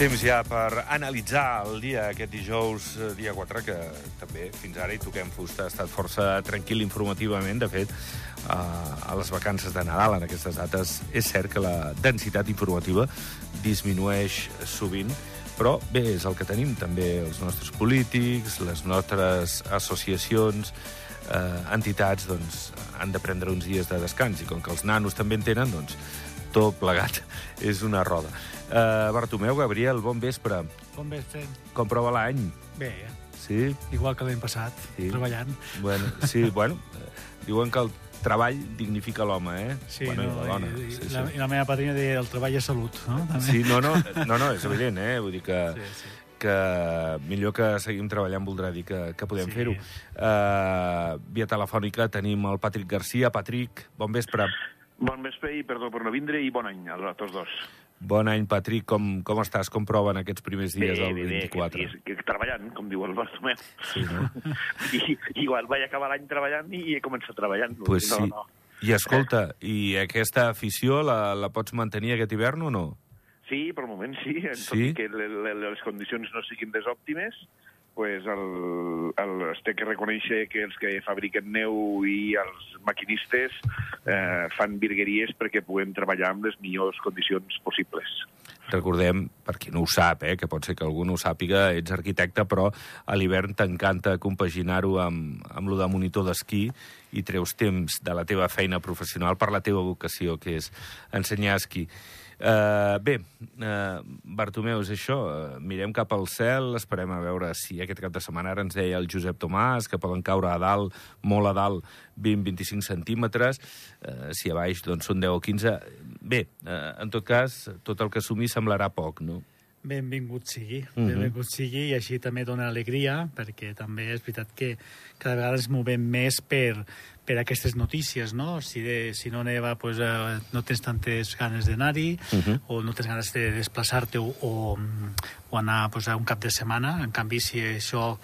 Temps ja per analitzar el dia, aquest dijous, eh, dia 4, que també fins ara hi toquem fusta. Ha estat força tranquil informativament. De fet, eh, a les vacances de Nadal, en aquestes dates, és cert que la densitat informativa disminueix sovint, però bé, és el que tenim. També els nostres polítics, les nostres associacions, eh, entitats, doncs, han de prendre uns dies de descans. I com que els nanos també en tenen, doncs, tot plegat és una roda. Uh, Bartomeu, Gabriel, bon vespre. Com vespre? Com prova l'any? Bé, Sí? igual que l'any passat, Sí. treballant. Bueno, sí, bueno, eh, diuen que el treball dignifica l'home, eh? Sí, bueno, i no, la dona. i, sí, i, la, sí. I la meva padrina deia el treball és salut, no? També. Sí, no, no, no, no, és evident, eh? Vull dir que, sí, sí. que millor que seguim treballant voldrà dir que, que podem Sí. fer-ho. Uh, via telefònica tenim el Patrick Garcia. Patrick, bon vespre. Bon vespre i perdó per no vindre i bon any a tots dos. Bon any, Patrick. Com, com estàs? Com proven aquests primers dies del 24? que, que, que, treballant, com diu el Bartomeu. Sí, no? I, igual vaig acabar l'any treballant i he començat treballant. Pues no, sí. no. I escolta, i aquesta afició la, la pots mantenir aquest hivern o no? Sí, per moment sí, tot Sí? i que le, le, les condicions no siguin les òptimes, pues el, el, es té que reconèixer que els que fabriquen neu i els maquinistes eh, fan virgueries perquè puguem treballar amb les millors condicions possibles. Recordem, per qui no ho sap, eh, que pot ser que algú no ho sàpiga, ets arquitecte, però a l'hivern t'encanta compaginar-ho amb, amb lo de monitor d'esquí i treus temps de la teva feina professional per la teva vocació, que és ensenyar esquí. Uh, bé, uh, Bartomeu, és això. Uh, mirem cap al cel, esperem a veure si aquest cap de setmana ara ens deia el Josep Tomàs que poden caure a dalt, molt a dalt, 20-25 centímetres, uh, si a baix doncs, són 10 o 15. Bé, uh, en tot cas, tot el que assumir semblarà poc, no? Benvingut sigui, Mhm. benvingut sigui, i així també dona alegria, perquè també és veritat que cada vegada ens movem més per, per aquestes notícies, no? Si, de, si no neva, pues, eh, no tens tantes ganes d'anar-hi, Mhm. o no tens ganes de desplaçar-te o, o, o anar pues, a un cap de setmana. En canvi, si això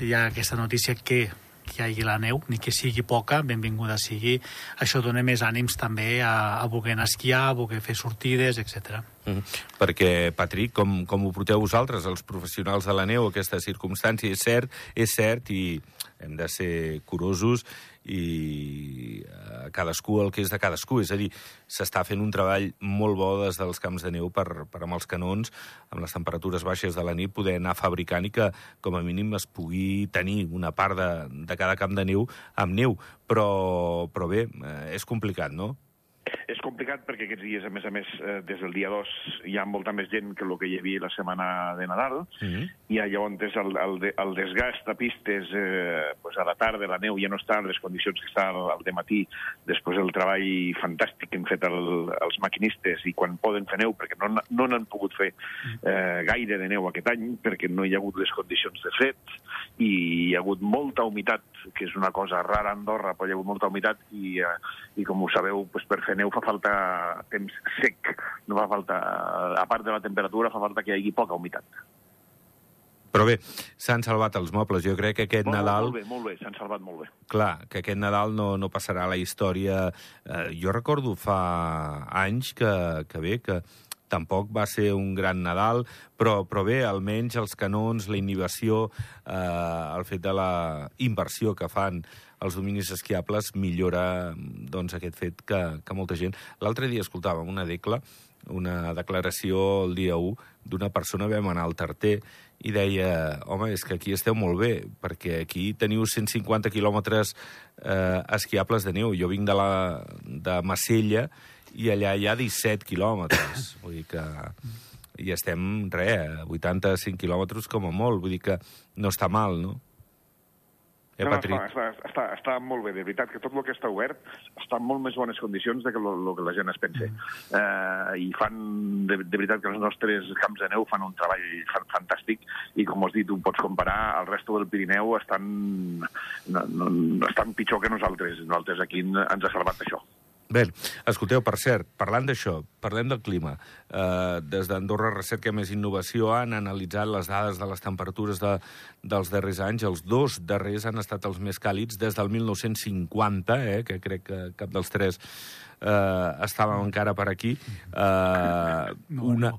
hi ha aquesta notícia que que hi hagi la neu, ni que sigui poca, benvinguda sigui. Això dona més ànims també a, a voler anar a esquiar, a voler fer sortides, etc. Mm -hmm. Perquè, Patrick, com, com ho porteu vosaltres, els professionals de la neu, aquesta circumstància? És cert, és cert, i hem de ser curosos i eh, cadascú el que és de cadascú. És a dir, s'està fent un treball molt bo des dels camps de neu per, per amb els canons, amb les temperatures baixes de la nit, poder anar fabricant i que, com a mínim, es pugui tenir una part de, de cada camp de neu amb neu. Però, però bé, eh, és complicat, no? És complicat perquè aquests dies, a més a més, eh, des del dia 2 hi ha molta més gent que el que hi havia la setmana de Nadal, Mm -hmm. i llavors el, el, el desgast a pistes eh, pues a la tarda, la neu ja no està en les condicions que està al, al matí després del treball fantàstic que han fet el, els maquinistes i quan poden fer neu, perquè no, no n'han pogut fer eh, gaire de neu aquest any, perquè no hi ha hagut les condicions de fred i hi ha hagut molta humitat, que és una cosa rara a Andorra, però hi ha hagut molta humitat i, eh, i com ho sabeu, pues, per fer neu fa falta temps sec, no fa falta, a part de la temperatura, fa falta que hi hagi poca humitat. Però bé, s'han salvat els mobles. Jo crec que aquest Molt, Nadal... Molt bé, molt bé, s'han salvat molt bé. Clar, que aquest Nadal no, no passarà a la història. Eh, jo recordo fa anys que, que bé, que tampoc va ser un gran Nadal, però, però bé, almenys els canons, la inhibició, eh, el fet de la inversió que fan els dominis esquiables millora doncs, aquest fet que, que molta gent... L'altre dia escoltàvem una decla, una declaració el dia 1 d'una persona, vam anar al Tarter, i deia, home, és que aquí esteu molt bé, perquè aquí teniu 150 quilòmetres eh, esquiables de neu. Jo vinc de, la, de Massella i allà hi ha 17 quilòmetres. Vull dir que... I estem, res, a 85 quilòmetres com a molt. Vull dir que no està mal, no? Eh, No, no, està, està, està, està molt bé, de veritat, que tot el que està obert està en molt més bones condicions de que el que la gent es pensa. Eh, I fan, de, de veritat, que els nostres camps de neu fan un treball fan, fantàstic i, com has dit, ho pots comparar, el resto del Pirineu estan, no, no, estan pitjor que nosaltres. Nosaltres aquí ens ha salvat això. Bé, escolteu, per cert, parlant d'això, parlem del clima. Eh, des d'Andorra Recerca Més Innovació han analitzat les dades de les temperatures de, dels darrers anys. Els dos darrers han estat els més càlids des del 1950, eh, que crec que cap dels tres eh, estàvem encara per aquí, eh, una,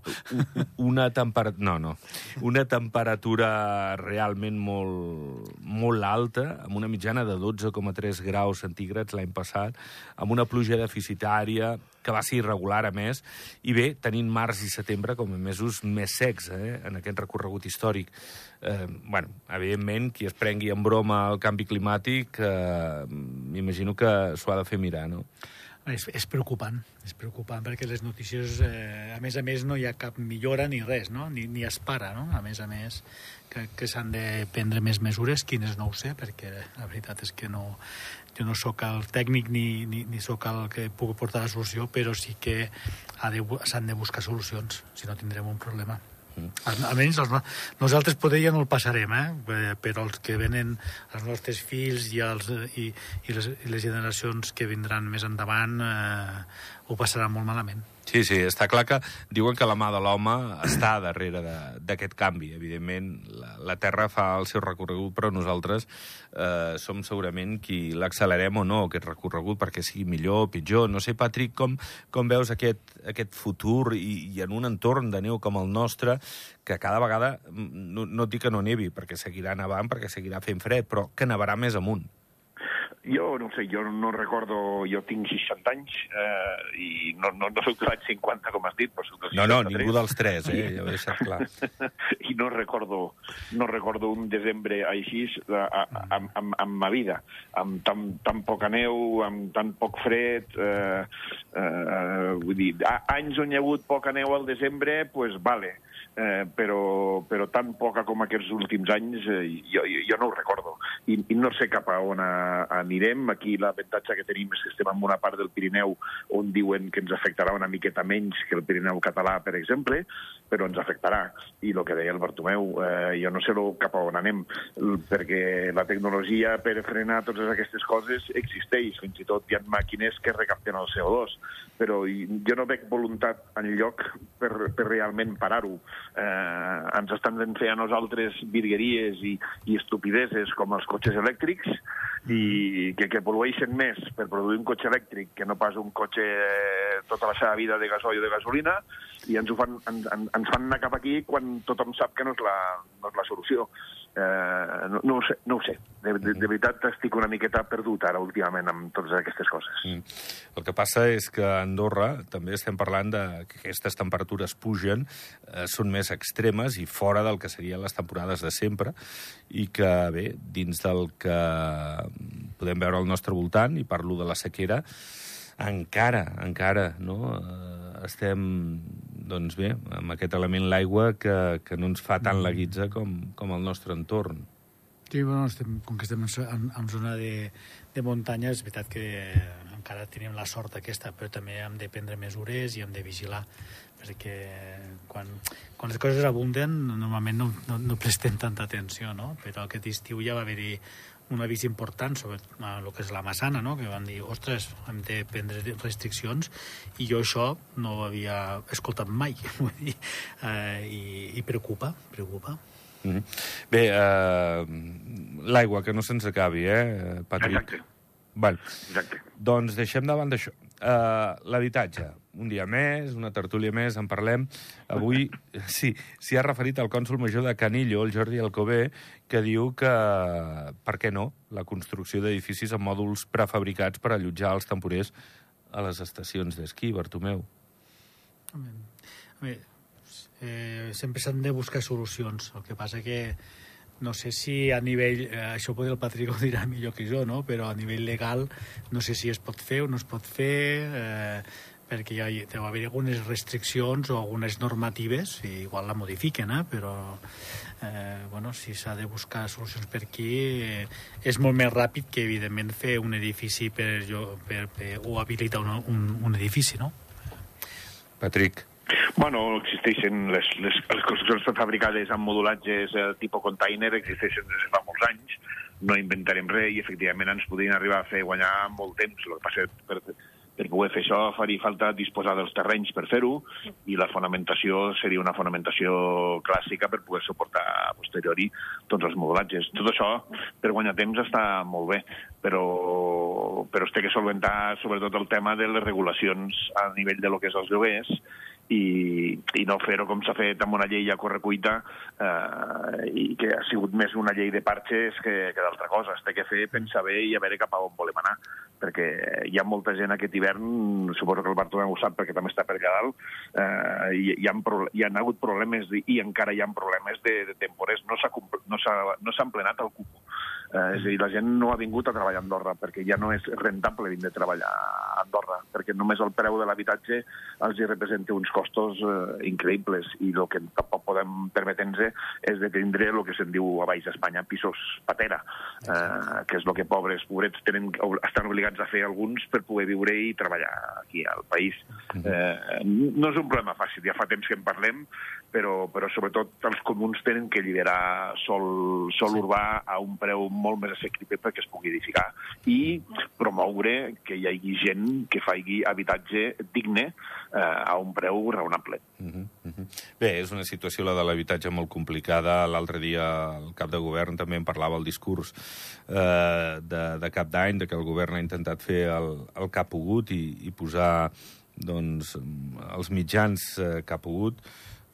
una temperatura... No, no. Una temperatura realment molt, molt alta, amb una mitjana de 12,3 graus centígrads l'any passat, amb una pluja deficitària que va ser irregular, a més, i bé, tenint març i setembre com a mesos més secs eh, en aquest recorregut històric. Eh, bueno, evidentment, qui es prengui en broma el canvi climàtic, eh, m'imagino que s'ho ha de fer mirar, no? És, és preocupant, és preocupant perquè les notícies, eh, a més a més, no hi ha cap millora ni res, no? ni, ni es para, no? a més a més, que, que s'han de prendre més mesures, quines no ho sé, perquè la veritat és que no, jo no sóc el tècnic ni, ni, ni sóc el que pugui portar la solució, però sí que ha de s'han de buscar solucions, si no tindrem un problema. Almenys els, no- nosaltres poder ja no el passarem? Eh, però els que venen, els nostres fills i, els, i, i, les, i les generacions que vindran més endavant eh, ho passaran molt malament. Sí, sí, està clar que diuen que la mà de l'home està darrere d'aquest canvi. Evidentment, la, la Terra fa el seu recorregut, però nosaltres eh, som segurament qui l'accelerem o no, aquest recorregut, perquè sigui millor o pitjor. No sé, Patrick, com, com veus aquest, aquest futur i, i en un entorn de neu com el nostre, que cada vegada, mm, no, no et dic que no nevi, perquè seguirà nevant, perquè seguirà fent fred, però que nevarà més amunt. Jo no sé, jo no recordo... Jo tinc 60 anys eh, i no, no, no soc de l'any 50, com has dit, però soc del No, no, 63. ningú dels tres, eh? Ja ho he deixat clar. i no recordo, no recordo un desembre així a, a, a, amb, amb ma vida, amb tan, tan poca neu, amb tan poc fred, eh, eh, vull dir, a, anys on hi ha hagut poca neu al desembre, pues vale, eh, però, però tan poca com aquests últims anys eh, jo, jo, no ho recordo. I, I no sé cap a on a, anirem. Aquí l'avantatge que tenim és que estem en una part del Pirineu on diuen que ens afectarà una miqueta menys que el Pirineu català, per exemple, però ens afectarà. I el que deia el Bartomeu, eh, jo no sé cap a on anem, perquè la tecnologia per frenar totes aquestes coses existeix. Fins i tot hi ha màquines que recapten el CO2, però jo no veig voluntat en lloc per, per realment parar-ho. Eh, ens estan fent a nosaltres virgueries i, i estupideses com els cotxes elèctrics i que, que pol·lueixen més per produir un cotxe elèctric que no pas un cotxe eh, tota la seva vida de gasoil o de gasolina i ens, ho fan, en, en, ens fan anar cap aquí quan tothom sap que no és la, no és la solució. Eh, no, no ho sé, no ho sé. De, de, de veritat estic una miqueta perdut ara últimament amb totes aquestes coses. Mm. El que passa és que a Andorra també estem parlant de que aquestes temperatures pugen, eh, són més extremes i fora del que serien les temporades de sempre i que, bé, dins del que podem veure al nostre voltant, i parlo de la sequera, encara, encara, no?, eh, estem, doncs bé, amb aquest element l'aigua que, que no ens fa tant la guitza com, com el nostre entorn. Sí, bueno, estem, com que estem en, en zona de, de muntanya, és veritat que encara tenim la sort aquesta, però també hem de prendre mesures i hem de vigilar, perquè quan, quan les coses abunden normalment no, no, no prestem tanta atenció, no? Però aquest estiu ja va haver-hi un avís important sobre eh, el que és la Massana, no? que van dir, ostres, hem de prendre restriccions, i jo això no ho havia escoltat mai, vull dir, eh, i, i preocupa, preocupa. Mm -hmm. Bé, eh, l'aigua, que no se'ns acabi, eh, Patrick? Exacte. Val. Exacte. Doncs deixem davant d'això. Uh, L'habitatge. Un dia més, una tertúlia més, en parlem. Avui, sí, s'hi ha referit al cònsul major de Canillo, el Jordi Alcobé, que diu que, per què no, la construcció d'edificis amb mòduls prefabricats per allotjar els temporers a les estacions d'esquí, Bartomeu. A veure, eh, sempre s'han de buscar solucions. El que passa que no sé si a nivell, eh, això potser el Patrick ho dirà millor que jo, no? però a nivell legal no sé si es pot fer o no es pot fer, eh, perquè hi ha, deu haver algunes restriccions o algunes normatives, i igual la modifiquen, eh? però eh, bueno, si s'ha de buscar solucions per aquí, eh, és molt més ràpid que, evidentment, fer un edifici per, jo, per, per, o habilitar un, un, un edifici, no? Patrick. Bueno, existeixen les, les, les construccions prefabricades amb modulatges eh, tipus container, existeixen des de fa molts anys, no inventarem res i efectivament ens podrien arribar a fer guanyar molt temps. El que passa per, Per poder fer això faria falta disposar dels terrenys per fer-ho i la fonamentació seria una fonamentació clàssica per poder suportar a posteriori tots els modelatges. Tot això, per guanyar temps, està molt bé, però, però es té que solventar sobretot el tema de les regulacions a nivell de lo que és els lloguers i, i no fer-ho com s'ha fet amb una llei a correcuita eh, i que ha sigut més una llei de parxes que, que d'altra cosa. Es té que fer, pensar bé i a veure cap a on volem anar, perquè hi ha molta gent aquest hivern, suposo que el Bartomeu ho sap perquè també està per allà dalt, eh, hi, hi, ha, hi ha hagut problemes i encara hi ha problemes de, de tempores. No s'ha no no emplenat el cupo. Eh, és a dir, la gent no ha vingut a treballar a Andorra perquè ja no és rentable vindre a treballar a Andorra, perquè només el preu de l'habitatge els hi representa uns costos eh, increïbles i el que tampoc podem permetre'ns és de tindre el que se'n diu a Baix d'Espanya pisos patera, eh, que és el que pobres, pobrets, tenen, estan obligats a fer alguns per poder viure i treballar aquí al país. Eh, no és un problema fàcil, ja fa temps que en parlem, però, però sobretot els comuns tenen que liderar sol, sol urbà a un preu molt més assequible perquè es pugui edificar i promoure que hi hagi gent que faci habitatge digne eh, a un preu raonable. Uh -huh, uh -huh. Bé, és una situació, la de l'habitatge, molt complicada. L'altre dia el cap de govern també en parlava el discurs eh, de, de cap d'any, de que el govern ha intentat fer el, el que ha pogut i, i posar doncs, els mitjans eh, que ha pogut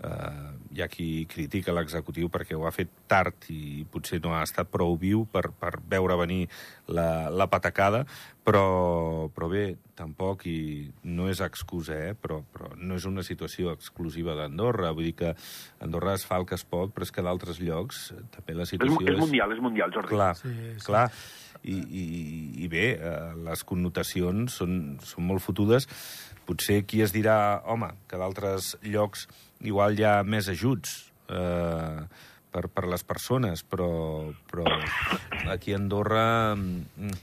eh, hi ha qui critica l'executiu perquè ho ha fet tard i potser no ha estat prou viu per, per veure venir la, la patacada, però, però bé, tampoc, i no és excusa, eh, però, però no és una situació exclusiva d'Andorra. Vull dir que Andorra es fa el que es pot, però és que d'altres llocs també la situació és... És mundial, és mundial, Jordi. Clar, sí, sí. clar. I, i, i bé, eh, les connotacions són, són molt fotudes. Potser qui es dirà, home, que d'altres llocs igual hi ha més ajuts eh, per, per les persones, però, però aquí a Andorra mm,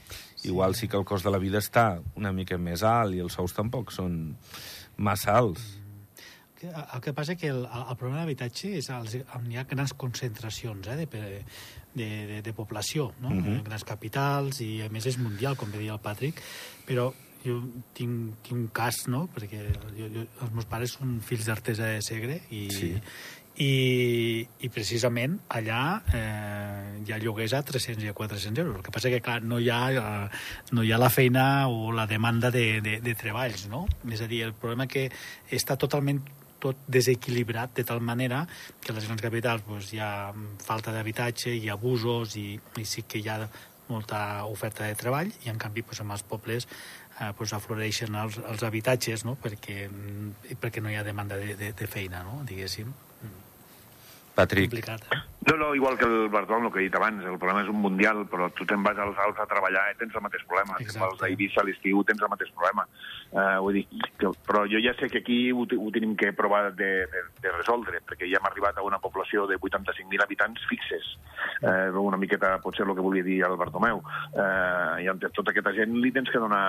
igual sí que el cost de la vida està una mica més alt i els sous tampoc són massa alts. El que passa és que el, el problema de l'habitatge és els, on hi ha grans concentracions eh, de, de, de, de població, no? Uh -huh. grans capitals, i a més és mundial, com deia el Patrick, però jo tinc, tinc un cas, no?, perquè jo, jo, els meus pares són fills d'artesa de Segre i, sí. i, i precisament allà eh, hi ha lloguers a 300 i a 400 euros. El que passa que, clar, no hi ha, eh, no hi ha la feina o la demanda de, de, de treballs, no? És a dir, el problema que està totalment tot desequilibrat de tal manera que a les grans capitals doncs, hi ha falta d'habitatge, hi ha abusos i, i sí que hi ha molta oferta de treball i en canvi doncs, en els pobles eh, pues afloreixen els, els habitatges no? perquè, mm, perquè no hi ha demanda de, de, de feina, no? diguéssim. Patrick. Complicat, eh? No, no, igual que el Bartolom, el que he dit abans, el problema és un mundial, però tu te'n vas als Alts a treballar i tens el mateix problema. Exacte. Te'n vas a Eivissa a l'estiu, tens el mateix problema. Uh, vull dir, que, però jo ja sé que aquí ho, ho tenim que provar de, de, de resoldre, perquè ja hem arribat a una població de 85.000 habitants fixes. Uh, una miqueta potser el que volia dir el Bartomeu. Uh, I amb tota aquesta gent li tens que donar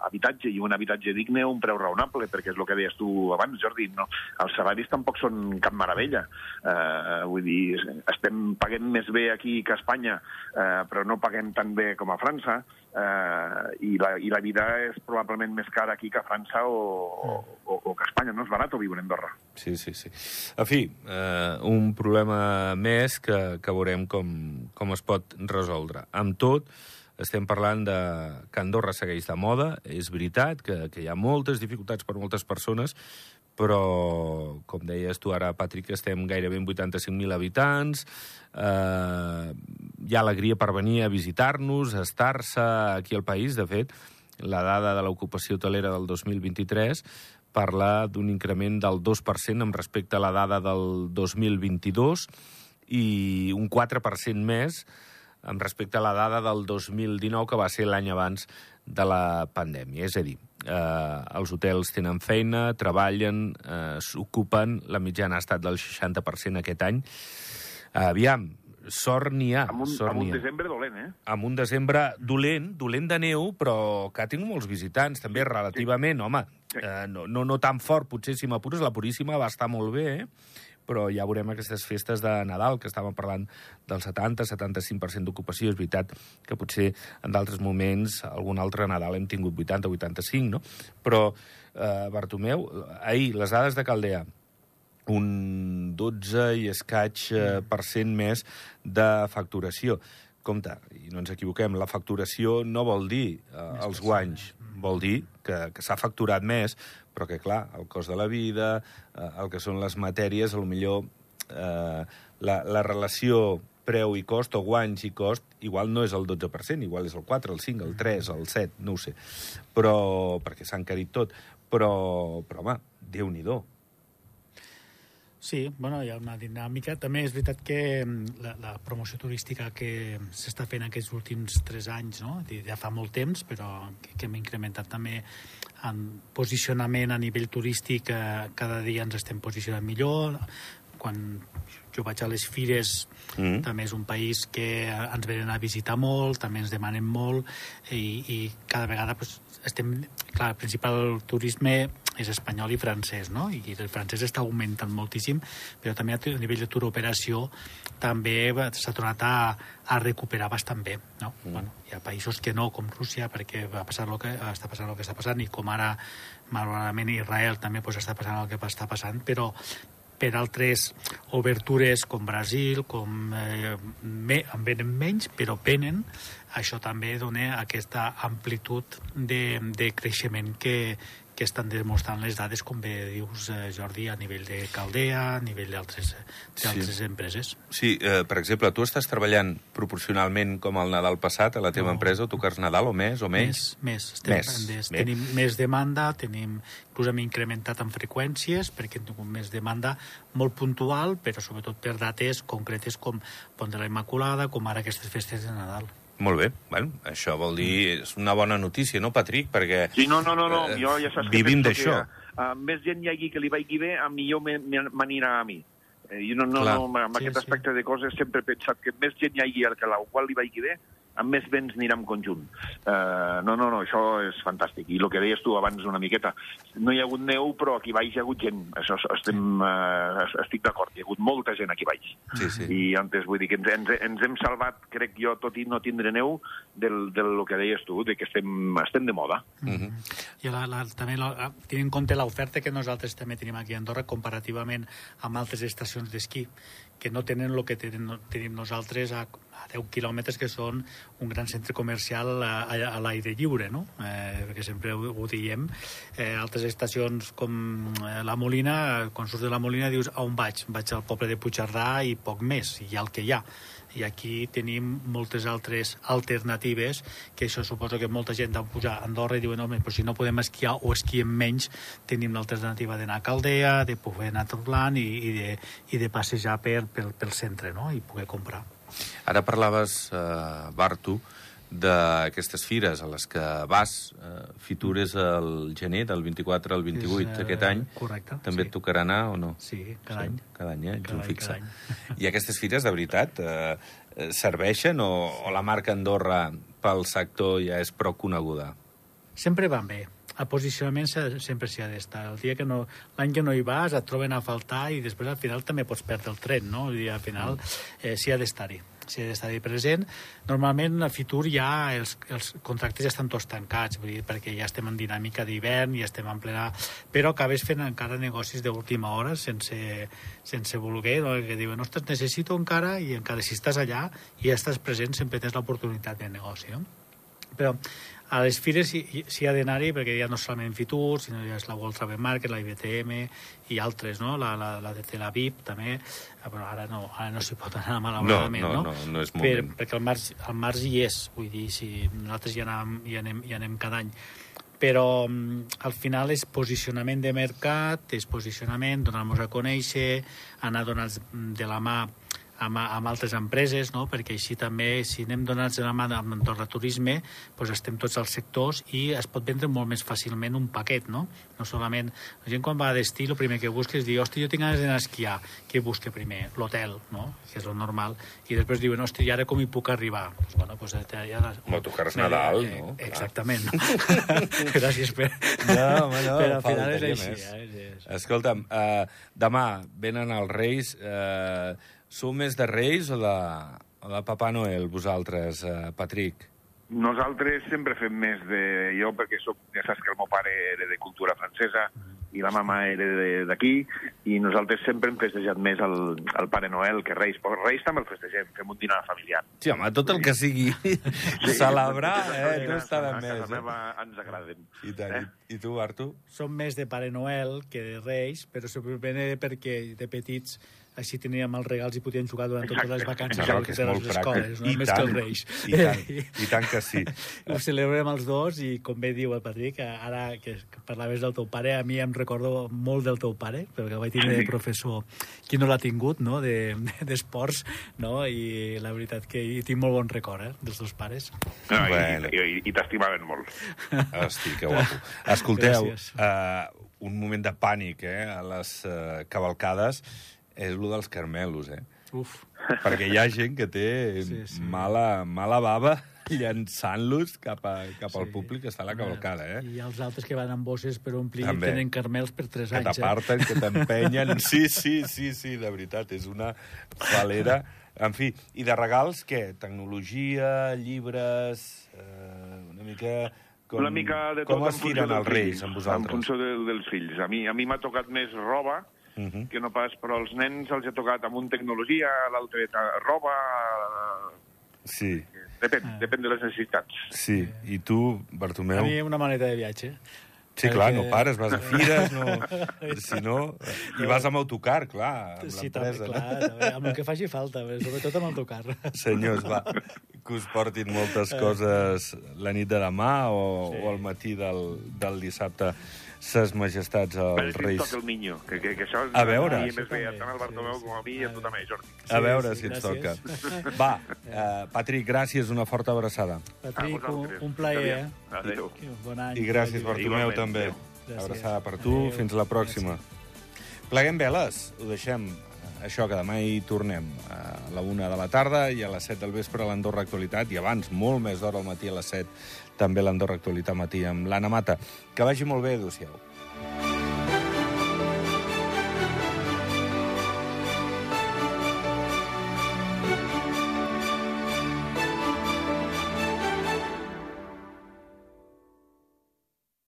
habitatge, i un habitatge digne a un preu raonable, perquè és el que deies tu abans, Jordi. No? Els salaris tampoc són cap meravella. Uh, vull dir, estem paguem més bé aquí que a Espanya, eh, però no paguem tan bé com a França, eh, i, la, i la vida és probablement més cara aquí que a França o, o, o que a Espanya, no és barat viure a Andorra. Sí, sí, sí. En fi, eh, un problema més que, que veurem com, com es pot resoldre. Amb tot, estem parlant de que Andorra segueix de moda, és veritat que, que hi ha moltes dificultats per moltes persones, però, com deies tu ara, Patrick, estem gairebé en 85.000 habitants, eh, hi ha alegria per venir a visitar-nos, a estar-se aquí al país. De fet, la dada de l'ocupació hotelera del 2023 parla d'un increment del 2% amb respecte a la dada del 2022 i un 4% més amb respecte a la dada del 2019, que va ser l'any abans de la pandèmia. És a dir, eh, els hotels tenen feina, treballen, eh, s'ocupen, la mitjana ha estat del 60% aquest any. Aviam, sort n'hi ha. Amb un, sort amb un ha. desembre dolent, eh? amb un desembre dolent, dolent de neu, però que ha tingut molts visitants, també relativament, home, Sí. eh, no, no, no tan fort, potser si m'apures, la Puríssima va estar molt bé, eh? però ja veurem aquestes festes de Nadal, que estàvem parlant del 70-75% d'ocupació. És veritat que potser en d'altres moments, algun altre Nadal hem tingut 80-85, no? Però, eh, Bartomeu, ahir, les dades de Caldea, un 12 i escaig eh, per cent més de facturació. Compte, i no ens equivoquem, la facturació no vol dir eh, els guanys, vol dir que, que s'ha facturat més, però que, clar, el cost de la vida, eh, el que són les matèries, a lo millor eh, la, la relació preu i cost, o guanys i cost, igual no és el 12%, igual és el 4, el 5, el 3, el 7, no ho sé. Però, perquè s'ha encarit tot. Però, però home, Déu-n'hi-do. Sí, bueno, hi ha una dinàmica. També és veritat que mm, la, la promoció turística que s'està fent aquests últims tres anys, no? ja fa molt temps, però que, que hem incrementat també en posicionament a nivell turístic, eh, cada dia ens estem posicionant millor. Quan jo vaig a les fires, Mm. també és un país que ens venen a visitar molt, també ens demanen molt, i, i cada vegada pues, estem... Clar, el principal turisme és espanyol i francès, no? I el francès està augmentant moltíssim, però també a nivell de tour operació també s'ha tornat a, a recuperar bastant bé, no? Mm. Bueno, hi ha països que no, com Rússia, perquè va passar el que està passant el que està passant, i com ara, malauradament, Israel també pues, està passant el que està passant, però per altres obertures com Brasil, com eh, me, en venen menys, però venen, això també dona aquesta amplitud de, de creixement que, que estan demostrant les dades, com bé dius, eh, Jordi, a nivell de Caldea, a nivell d'altres Sí. empreses. Sí, eh, per exemple, tu estàs treballant proporcionalment com el Nadal passat a la teva No. empresa, o toques Nadal o més o menys? Més, més. Estem, Més, més, tenim més demanda, tenim, inclús hem incrementat en freqüències perquè hem tingut més demanda molt puntual, però sobretot per dates concretes com Pont de la Immaculada, com ara aquestes festes de Nadal. Molt bé, bueno, això vol dir... És una bona notícia, no, Patrick? Perquè Sí, no, no, no, no. Eh, jo ja saps vivim que penso d'això. Uh, més gent hi hagi que li vagi bé, a millor m'anirà a mi. Eh, jo no, no, Clar. no, amb Sí, aquest sí. aspecte de coses sempre he pensat que més gent hi hagi al que la qual li vagi bé, amb més vents anirà en conjunt. Uh, no, no, no, això és fantàstic. I el que deies tu abans una miqueta, no hi ha hagut neu, però aquí baix hi ha hagut gent. Això estem, uh, estic d'acord, hi ha hagut molta gent aquí baix. Sí, sí. I antes vull dir que ens, ens, ens hem salvat, crec jo, tot i no tindre neu, del, del que deies tu, de que estem, estem de moda. Mhm. I la, la, també la, tenint en compte l'oferta que nosaltres també tenim aquí a Andorra comparativament amb altres estacions d'esquí que no tenen el que tenim, tenim nosaltres a, a 10 quilòmetres que són un gran centre comercial a, a, a l'aire lliure, no? Eh, perquè sempre ho, ho diem. Eh, altres estacions com eh, la Molina, quan surts de la Molina dius a on vaig? Vaig al poble de Puigcerdà i poc més, i hi ha el que hi ha i aquí tenim moltes altres alternatives que això suposo que molta gent deu pujar a Andorra i diuen, home, però si no podem esquiar o esquiem menys, tenim l'alternativa d'anar a Caldea, de poder anar a Torlant i, i, de, i de passejar per, pel, pel centre, no?, i poder comprar. Ara parlaves, eh, Bartu, d'aquestes fires a les que vas. Eh, Fitur és el gener, del 24 al 28 És, eh, aquest any. correcte, També sí. et tocarà anar o no? Sí, cada any. Cada any, eh? Ets Cada un any, fixe. cada I aquestes fires, de veritat, eh, eh, serveixen o, o la marca Andorra pel sector ja és prou coneguda? Sempre van bé. El posicionament se- sempre s'hi ha d'estar. El dia que no, l'any que no hi vas et troben a faltar i després al final també pots perdre el tren, no? I al final eh, s'hi ha d'estar-hi s'hi ha d'estar-hi present. Normalment a Fitur ja els, els contractes ja estan tots tancats, vull dir, perquè ja estem en dinàmica d'hivern, ja estem en plena... Però acabes fent encara negocis d'última hora sense, sense voler, no? que diuen, ostres, necessito encara, i encara si estàs allà i ja estàs present, sempre tens l'oportunitat de negoci, no? però a les fires s'hi s'hi ha d'anar-hi perquè ja no solament Fitur, sinó ja és la World Travel Market, la IBTM i altres, no? La, la, la de Tel Aviv també. Ah, Però ara no, ara no s'hi pot anar malauradament, no, no? no, no és Per, moment. perquè el març, el març hi és, vull dir, si nosaltres hi anem, hi anem, hi anem cada any però mm, al final és posicionament de mercat, és posicionament, donar-nos a conèixer, anar donats de la mà amb, amb altres empreses, no? perquè així també, si anem donats de la mà amb l'entorn de turisme, doncs estem tots als sectors i es pot vendre molt més fàcilment un paquet, no? No solament... La gent quan va a destí, el primer que busca és dir, hosti, jo tinc ganes d'anar a esquiar. Què busca primer? L'hotel, no? Que és el normal. I després diuen, hosti, i ara com hi puc arribar? Pues, bueno, pues, ja, ja... Motocars Nadal, eh, no? Exactament. Gràcies per... No, home, no, Però al final és així. més. Eh? És... Escolta'm, uh, demà venen els Reis. Uh, sou més de Reis o de, o de Papà Noel, vosaltres, uh, Patrick? Nosaltres sempre fem més de... Jo, perquè soc, ja saps que el meu pare era de cultura francesa i la mama era de- d'aquí, i nosaltres sempre hem festejat més el, el Pare Noel que Reis. Però Reis també el festegem, fem un dinar familiar. Sí, home, tot el que sigui celebrar, eh, Sí, no està de a més. casa Eh? meva ens agraden. I, tant, Eh? i, tu, Artur? Som més de Pare Noel que de Reis, però simplement perquè de petits així teníem els regals i podíem jugar durant totes les vacances de que és les escoles, pràctic. no? I més tant, que els Reis. I tant, i tant que sí. Ho celebrem els dos i, com bé diu el Patrick, ara que, parlaves del teu pare, a mi em recordo molt del teu pare, perquè el vaig tindre de professor, qui no l'ha tingut, no?, de- d'esports, no?, i la veritat que hi tinc molt bon record, eh?, dels dos pares. No, i, Bueno. i, i, i t'estimaven molt. Hosti, que guapo. Escolteu, Gràcies. uh, un moment de pànic eh, a les uh, cavalcades és el dels carmelos, eh? Uf, Perquè hi ha gent que té Sí, sí. Mala, mala bava llançant-los cap, a, cap al Sí. públic que està a la cavalcada, eh? i els altres que van amb bosses per omplir També. tenen carmels per 3 Que anys, eh? t'aparten, que t'empenyen... Sí, sí, sí, sí, de veritat, és una falera... En fi, i de regals, què? Tecnologia, llibres... Eh, una mica... Com, una mica de tot com en es dels els reis amb En vosaltres? funció de, dels fills. A mi a mi m'ha tocat més roba Uh -huh. que no pas, però als nens els ha tocat amb un tecnologia, l'altre ta- roba... Sí, Depèn, Ah. depèn de les necessitats. sí. I tu, A Bartomeu? mi una maleta de viatge. Sí, clar, no pares, vas a fires, no... Si no... I vas amb autocar, clar, amb Sí, també, l'empresa. clar, també, amb el que faci falta, sobretot amb el tocar. Senyors, va, que us portin moltes coses la nit de demà o, Sí. o al matí del, del dissabte ses majestats ens Reis. toca el niño, que, que, que això... A veure. I Això més bé, tant al Bartomeu sí, com a mi i a tu també, Jordi. A veure sí, si ens gràcies. toca. Va, uh, Patrick, gràcies, una forta abraçada. Patrick, A un, un plaer, eh? Adéu. Bon any. I gràcies, Bartomeu, Igualment. també. Gràcies. Abraçada per tu, Adéu. fins la pròxima. Pleguem veles, ho deixem. Això, que demà hi tornem a la una de la tarda i a les 7 del vespre a l'Andorra Actualitat i abans, molt més d'hora al matí a les 7, també l'Andorra Actualitat matí amb l'Anna Mata. Que vagi molt bé, adéu-siau.